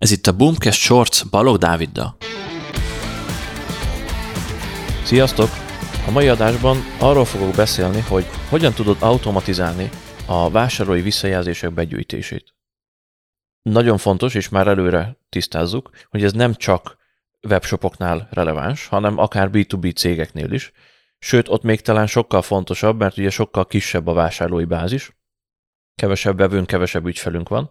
Ez itt a Boomcast Shorts Balog Dáviddal. Sziasztok! A mai adásban arról fogok beszélni, hogy hogyan tudod automatizálni a vásárlói visszajelzések begyűjtését. Nagyon fontos, és már előre tisztázzuk, hogy ez nem csak webshopoknál releváns, hanem akár B2B cégeknél is, sőt, ott még talán sokkal fontosabb, mert ugye sokkal kisebb a vásárlói bázis, kevesebb vevőnk, kevesebb ügyfelünk van,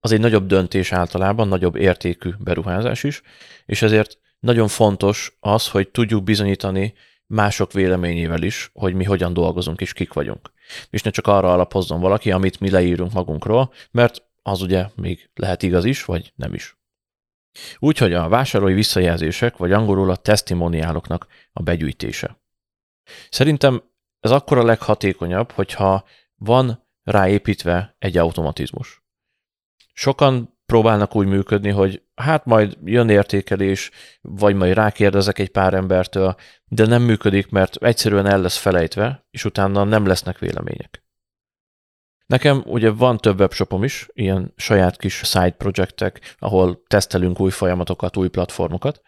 az egy nagyobb döntés általában, nagyobb értékű beruházás is, és ezért nagyon fontos az, hogy tudjuk bizonyítani mások véleményével is, hogy mi hogyan dolgozunk és kik vagyunk. És ne csak arra alapozzon valaki, amit mi leírunk magunkról, mert az ugye még lehet igaz is, vagy nem is. Úgyhogy a vásárlói visszajelzések, vagy angolul a testimoniáloknak a begyűjtése. Szerintem ez akkor a leghatékonyabb, hogyha van ráépítve egy automatizmus. Sokan próbálnak úgy működni, hogy hát majd jön értékelés, vagy majd rákérdezek egy pár embertől, de nem működik, mert egyszerűen el lesz felejtve, és utána nem lesznek vélemények. Nekem ugye van több webshopom is, ilyen saját kis side projektek, ahol tesztelünk új folyamatokat, új platformokat,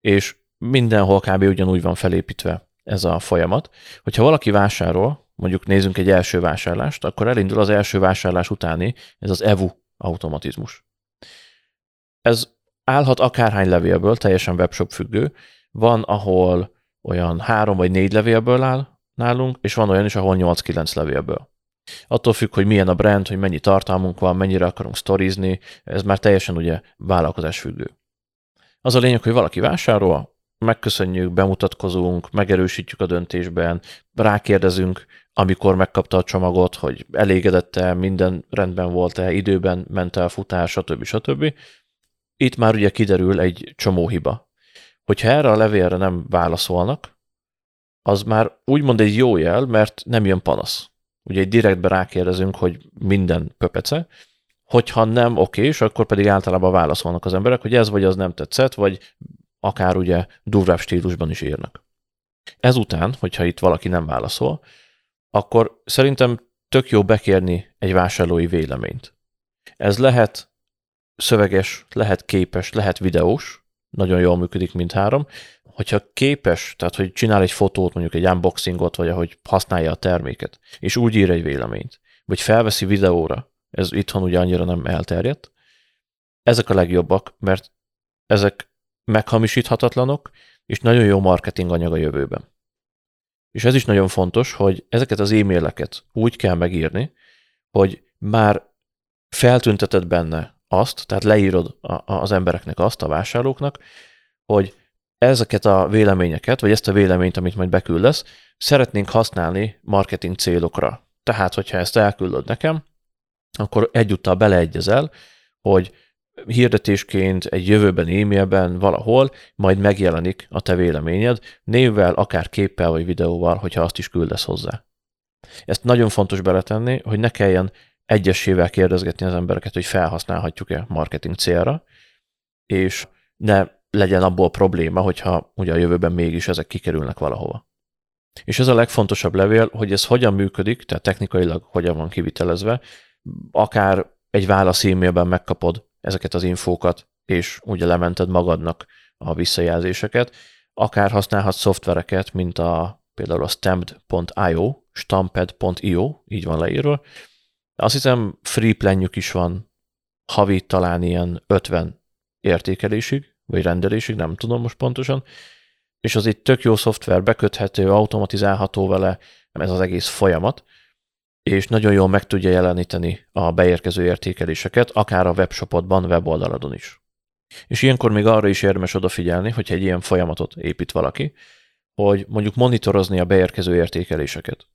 és mindenhol kb. ugyanúgy van felépítve ez a folyamat. Hogyha valaki vásárol, mondjuk nézzünk egy első vásárlást, akkor elindul az első vásárlás utáni, ez az EVU automatizmus. Ez állhat akárhány levélből, teljesen webshop függő. Van, ahol olyan három vagy négy levélből áll nálunk, és van olyan is, ahol 8-9 levélből. Attól függ, hogy milyen a brand, hogy mennyi tartalmunk van, mennyire akarunk sztorizni, ez már teljesen ugye vállalkozás függő. Az a lényeg, hogy valaki vásárol, megköszönjük, bemutatkozunk, megerősítjük a döntésben, rákérdezünk, amikor megkapta a csomagot, hogy elégedette, minden rendben volt-e, időben ment el futás, stb. stb. Itt már ugye kiderül egy csomó hiba. Hogyha erre a levélre nem válaszolnak, az már úgymond egy jó jel, mert nem jön panasz. Ugye egy direktbe rákérdezünk, hogy minden pöpece, hogyha nem oké, és akkor pedig általában válaszolnak az emberek, hogy ez vagy az nem tetszett, vagy akár ugye durvább stílusban is írnak. Ezután, hogyha itt valaki nem válaszol, akkor szerintem tök jó bekérni egy vásárlói véleményt. Ez lehet szöveges, lehet képes, lehet videós, nagyon jól működik mindhárom. Hogyha képes, tehát hogy csinál egy fotót, mondjuk egy unboxingot, vagy ahogy használja a terméket, és úgy ír egy véleményt, vagy felveszi videóra, ez itthon ugye annyira nem elterjedt, ezek a legjobbak, mert ezek meghamisíthatatlanok, és nagyon jó marketing anyag a jövőben. És ez is nagyon fontos, hogy ezeket az e-maileket úgy kell megírni, hogy már feltünteted benne azt, tehát leírod az embereknek azt, a vásárlóknak, hogy ezeket a véleményeket, vagy ezt a véleményt, amit majd beküldesz, szeretnénk használni marketing célokra. Tehát, hogyha ezt elküldöd nekem, akkor egyúttal beleegyezel, hogy hirdetésként egy jövőben e-mailben valahol majd megjelenik a te véleményed, névvel, akár képpel vagy videóval, hogyha azt is küldesz hozzá. Ezt nagyon fontos beletenni, hogy ne kelljen egyesével kérdezgetni az embereket, hogy felhasználhatjuk-e marketing célra, és ne legyen abból probléma, hogyha ugye a jövőben mégis ezek kikerülnek valahova. És ez a legfontosabb levél, hogy ez hogyan működik, tehát technikailag hogyan van kivitelezve, akár egy válasz e-mailben megkapod ezeket az infókat, és ugye lemented magadnak a visszajelzéseket. Akár használhatsz szoftvereket, mint a például a stamped.io, stamped.io, így van leírva. Azt hiszem free planjük is van, havi talán ilyen 50 értékelésig, vagy rendelésig, nem tudom most pontosan, és az egy tök jó szoftver, beköthető, automatizálható vele, ez az egész folyamat, és nagyon jól meg tudja jeleníteni a beérkező értékeléseket, akár a webshopodban, weboldaladon is. És ilyenkor még arra is érdemes odafigyelni, hogyha egy ilyen folyamatot épít valaki, hogy mondjuk monitorozni a beérkező értékeléseket.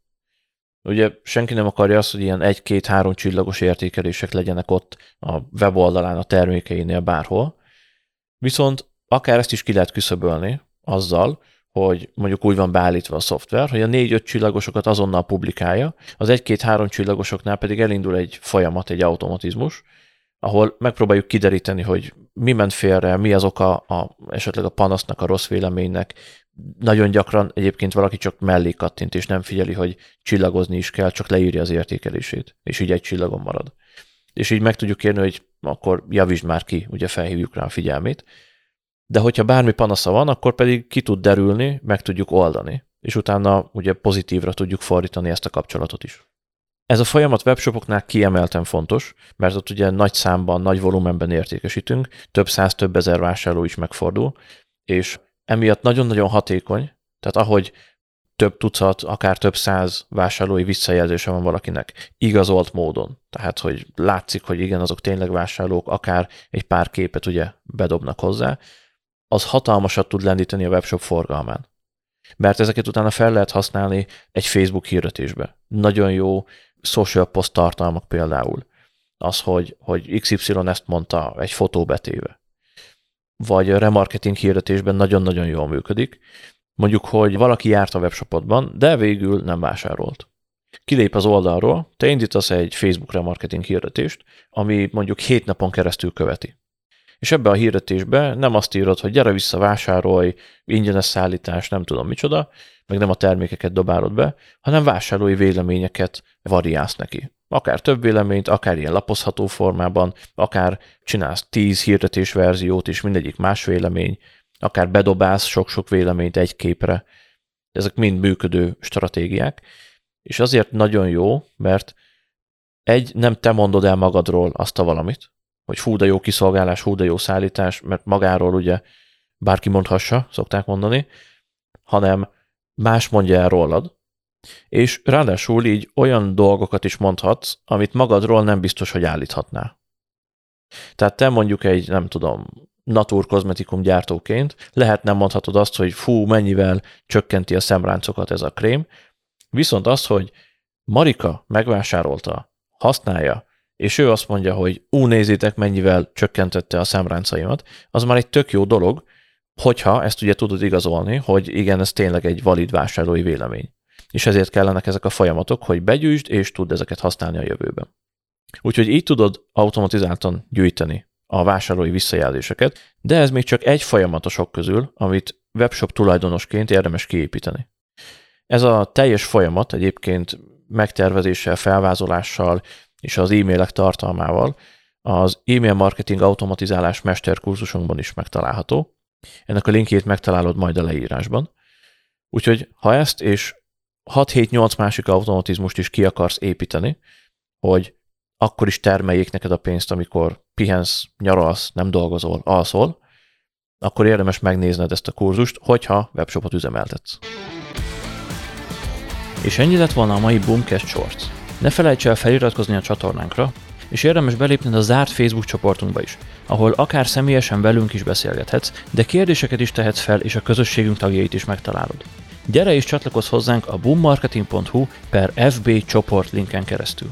Ugye senki nem akarja azt, hogy ilyen egy-két-három csillagos értékelések legyenek ott a weboldalán, a termékeinél bárhol, viszont akár ezt is ki lehet küszöbölni azzal, hogy mondjuk úgy van beállítva a szoftver, hogy a négy-öt csillagosokat azonnal publikálja, az egy-két-három csillagosoknál pedig elindul egy folyamat, egy automatizmus, ahol megpróbáljuk kideríteni, hogy mi ment félre, mi az oka a, esetleg a panasznak, a rossz véleménynek. Nagyon gyakran egyébként valaki csak mellé kattint, és nem figyeli, hogy csillagozni is kell, csak leírja az értékelését, és így egy csillagon marad. És így meg tudjuk kérni, hogy akkor javítsd már ki, ugye felhívjuk rá a figyelmét. De hogyha bármi panasza van, akkor pedig ki tud derülni, meg tudjuk oldani. És utána ugye pozitívra tudjuk fordítani ezt a kapcsolatot is. Ez a folyamat webshopoknál kiemelten fontos, mert ott ugye nagy számban, nagy volumenben értékesítünk, több száz, több ezer vásárló is megfordul, és emiatt nagyon-nagyon hatékony, tehát ahogy több tucat, akár több száz vásárlói visszajelzése van valakinek, igazolt módon. Tehát, hogy látszik, hogy igen, azok tényleg vásárlók, akár egy pár képet ugye bedobnak hozzá, az hatalmasat tud lendíteni a webshop forgalmán. Mert ezeket utána fel lehet használni egy Facebook hirdetésbe. Nagyon jó social post tartalmak például. Az, hogy, hogy XY ezt mondta egy fotó betéve. Vagy a remarketing hirdetésben nagyon-nagyon jól működik. Mondjuk, hogy valaki járt a webshopodban, de végül nem vásárolt. Kilép az oldalról, te indítasz egy Facebook remarketing hirdetést, ami mondjuk 7 napon keresztül követi. És ebbe a hirdetésbe nem azt írod, hogy gyere vissza, vásárolj, ingyenes szállítás, nem tudom micsoda, meg nem a termékeket dobálod be, hanem vásárlói véleményeket variálsz neki. Akár több véleményt, akár ilyen lapozható formában, akár csinálsz tíz hirdetés verziót is, mindegyik más vélemény, akár bedobálsz sok-sok véleményt egy képre. Ezek mind működő stratégiák, és azért nagyon jó, mert egy, nem te mondod el magadról azt a valamit, hogy fú, de jó kiszolgálás, hú, de jó szállítás, mert magáról ugye bárki mondhassa, szokták mondani, hanem más mondja el rólad, és ráadásul így olyan dolgokat is mondhatsz, amit magadról nem biztos, hogy állíthatnál. Tehát te mondjuk egy, nem tudom, natur kozmetikum gyártóként lehet nem mondhatod azt, hogy fú, mennyivel csökkenti a szemráncokat ez a krém, viszont az, hogy Marika megvásárolta, használja, és ő azt mondja, hogy ú, nézzétek, mennyivel csökkentette a szemráncaimat, az már egy tök jó dolog, hogyha ezt ugye tudod igazolni, hogy igen, ez tényleg egy valid vásárlói vélemény. És ezért kellenek ezek a folyamatok, hogy begyűjtsd és tudd ezeket használni a jövőben. Úgyhogy így tudod automatizáltan gyűjteni a vásárlói visszajelzéseket, de ez még csak egy folyamatosok közül, amit webshop tulajdonosként érdemes kiépíteni. Ez a teljes folyamat egyébként megtervezéssel, felvázolással és az e-mailek tartalmával az e-mail marketing automatizálás mesterkurzusunkban is megtalálható. Ennek a linkjét megtalálod majd a leírásban. Úgyhogy ha ezt és 6-7-8 másik automatizmust is ki akarsz építeni, hogy akkor is termeljék neked a pénzt, amikor pihensz, nyaralsz, nem dolgozol, alszol, akkor érdemes megnézned ezt a kurzust, hogyha webshopot üzemeltetsz. És ennyi lett volna a mai Boomcast Shorts. Ne felejts el feliratkozni a csatornánkra, és érdemes belépned a zárt Facebook csoportunkba is, ahol akár személyesen velünk is beszélgethetsz, de kérdéseket is tehetsz fel, és a közösségünk tagjait is megtalálod. Gyere és csatlakozz hozzánk a boommarketing.hu per FB csoport linken keresztül.